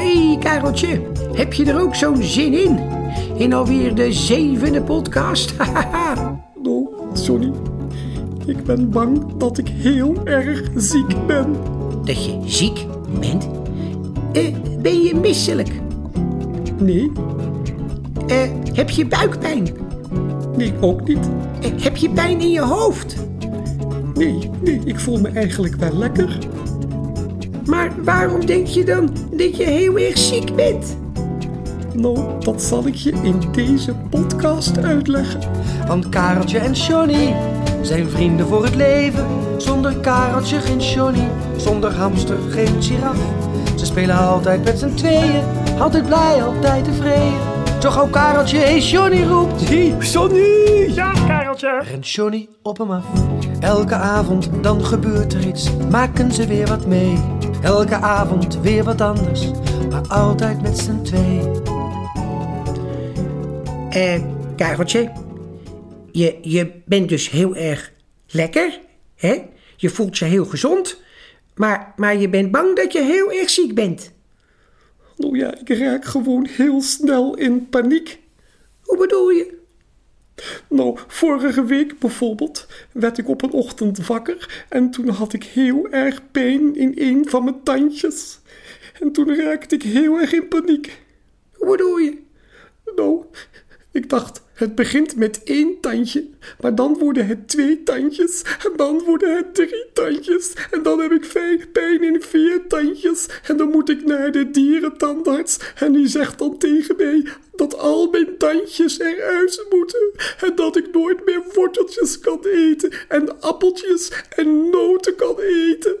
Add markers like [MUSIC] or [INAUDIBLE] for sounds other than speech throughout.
hey, Kareltje, heb je er ook zo'n zin in? In alweer de zevende podcast? [LAUGHS] Nou, Johnny, ik ben bang dat ik heel erg ziek ben. dat je ziek bent? Eh, ben je misselijk? Nee, Eh, heb je buikpijn? nee, ook niet. Eh, heb je pijn in je hoofd? Nee, nee, ik voel me eigenlijk wel lekker. Maar waarom denk je dan dat je heel erg ziek bent? Nou, dat zal ik je in deze podcast uitleggen. Want Kareltje en Johnny zijn vrienden voor het leven. Zonder Kareltje geen Johnny, zonder hamster geen giraf. Ze spelen altijd met z'n tweeën, altijd blij, altijd tevreden. Zo gauw Kareltje hey Johnny roept, hey Johnny! Ja, Kareltje. Rent Johnny op hem af. Elke avond dan gebeurt er iets, maken ze weer wat mee. Elke avond weer wat anders, maar altijd met z'n tweeën. Eh, Kareltje, je, je bent dus heel erg lekker, hè? Je voelt je heel gezond, maar, maar je bent bang dat je heel erg ziek bent. Nou ja, ik raak gewoon heel snel in paniek. Hoe bedoel je? Nou, vorige week bijvoorbeeld werd ik op een ochtend wakker en toen had ik heel erg pijn in een van mijn tandjes. En toen raakte ik heel erg in paniek. Hoe bedoel je? Nou, ik dacht, het begint met één tandje, maar dan worden het twee tandjes, en dan worden het drie tandjes, en dan heb ik pijn in vier tandjes, en dan moet ik naar de dierentandarts, en die zegt dan tegen mij dat al mijn tandjes eruit moeten, en dat ik nooit meer worteltjes kan eten, en appeltjes en noten kan eten.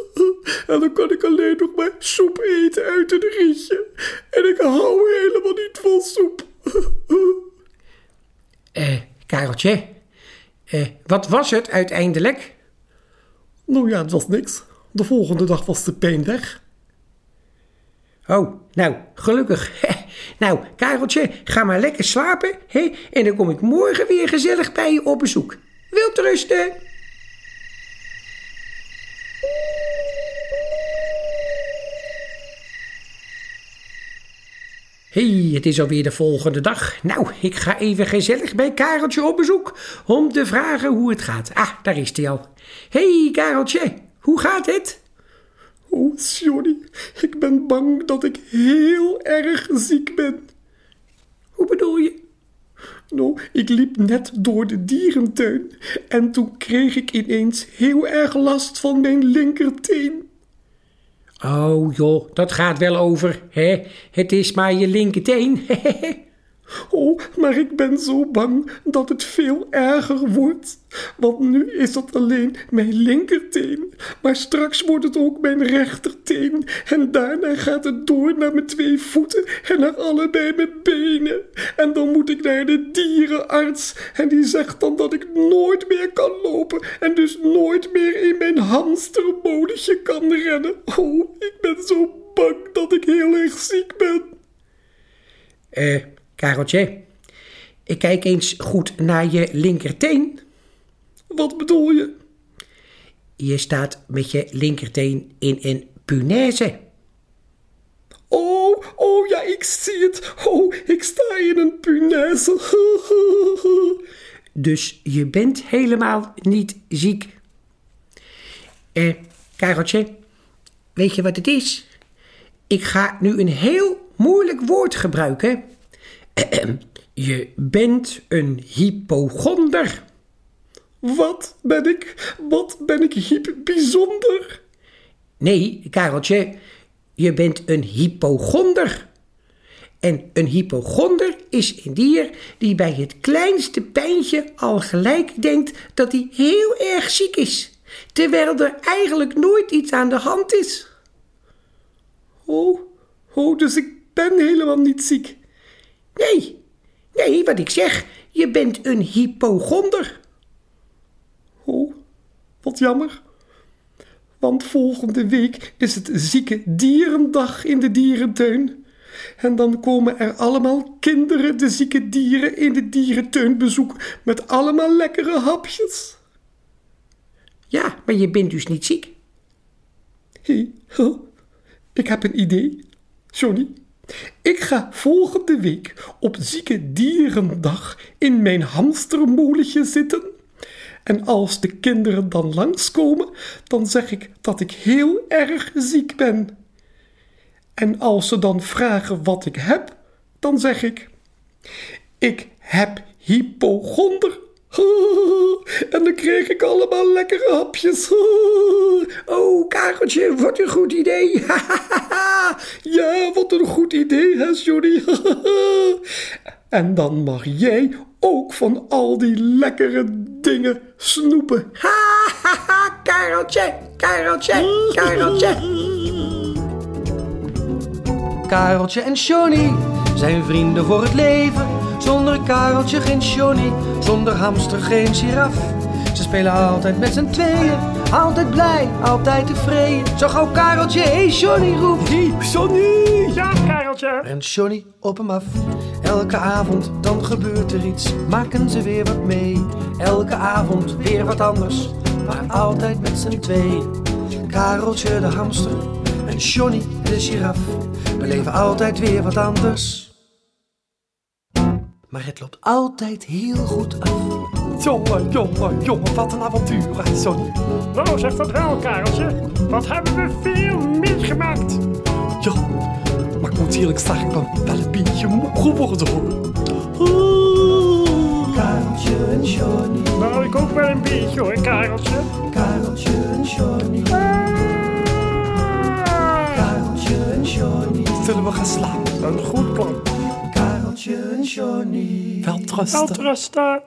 [LAUGHS] en dan kan ik alleen nog maar soep eten uit een rietje, en ik hou helemaal niet van soep. Kareltje, eh, wat was het uiteindelijk? Nou ja, het was niks. De volgende dag was de pijn weg. Oh, nou, gelukkig. [LAUGHS] nou, Kareltje, ga maar lekker slapen, hè? En dan kom ik morgen weer gezellig bij je op bezoek. Wilt rusten? Hey, het is alweer de volgende dag. Nou, ik ga even gezellig bij Kareltje op bezoek om te vragen hoe het gaat. Ah, daar is hij al. hey, Kareltje, hoe gaat het? Oh, Johnny, ik ben bang dat ik heel erg ziek ben. Hoe bedoel je? Nou, ik liep net door de dierentuin en toen kreeg ik ineens heel erg last van mijn linkerteen. Oh joh, dat gaat wel over, hè? Het is maar je linkerteen. [LAUGHS] Oh, maar ik ben zo bang dat het veel erger wordt. Want nu is het alleen mijn linkerteen. Maar straks wordt het ook mijn rechterteen. En daarna gaat het door naar mijn twee voeten en naar allebei mijn benen. En dan moet ik naar de dierenarts. En die zegt dan dat ik nooit meer kan lopen. En dus nooit meer in mijn hamstermolentje kan rennen. Oh, ik ben zo bang dat ik heel erg ziek ben. Eh, Kareltje, ik kijk eens goed naar je linkerteen. Wat bedoel je? Je staat met je linkerteen in een punaise. Oh, oh ja, ik zie het. Oh, ik sta in een punaise. [LAUGHS] Dus je bent helemaal niet ziek. Eh, Kareltje, weet je wat het is? Ik ga nu een heel moeilijk woord gebruiken. [CLEARS THROAT] Je bent een hypochonder. Wat ben ik? Wat ben ik hiep bijzonder? Nee, Kareltje, je bent een hypochonder. En een hypochonder is een dier die bij het kleinste pijntje al gelijk denkt dat hij heel erg ziek is, terwijl er eigenlijk nooit iets aan de hand is. Oh, oh, dus ik ben helemaal niet ziek. Nee, nee, wat ik zeg, je bent een hypochonder. Oh, wat jammer. Want volgende week is het zieke dierendag in de dierentuin. En dan komen er allemaal kinderen de zieke dieren in de dierentuin bezoeken met allemaal lekkere hapjes. Ja, maar je bent dus niet ziek. Hé, huh? ik heb een idee. Johnny, ik ga volgende week op zieke dierendag in mijn hamstermolentje zitten. En als de kinderen dan langskomen, dan zeg ik dat ik heel erg ziek ben. En als ze dan vragen wat ik heb, dan zeg ik: Ik heb hypochonder. [LAUGHS] En dan kreeg ik allemaal lekkere hapjes. [LAUGHS] Oh, Kareltje, wat een goed idee. [LAUGHS] Ja, wat een goed idee, hè, Johnny? En dan mag jij ook van al die lekkere dingen snoepen. Kareltje, Kareltje, Kareltje. Kareltje en Johnny zijn vrienden voor het leven. Zonder Kareltje geen Johnny, zonder hamster geen giraf. Ze spelen altijd met z'n tweeën, altijd blij, altijd tevreden. Zo gauw Kareltje, hey Johnny roept. Hey, Johnny! Ja, Kareltje. Rent Johnny op hem af. Elke avond dan gebeurt er iets, maken ze weer wat mee. Elke avond weer wat anders, maar altijd met z'n tweeën. Kareltje de hamster en Johnny de giraf beleven altijd weer wat anders. Maar het loopt altijd heel goed af. Jongen, jongen, jongen, wat een avontuur, hè. Nou, zeg dat wel, Kareltje. Wat hebben we veel meegemaakt. Ja, maar ik moet eerlijk zeggen, ik ben wel een beetje moe geworden, hoor. Kareltje en Johnny, Nou, ik ook wel een beetje hoor, Kareltje. Kareltje en Johnny, Kareltje en Johnny, Zullen we gaan slapen? Een goed plan. Kareltje en Johnny. Wel trusten. Welterusten.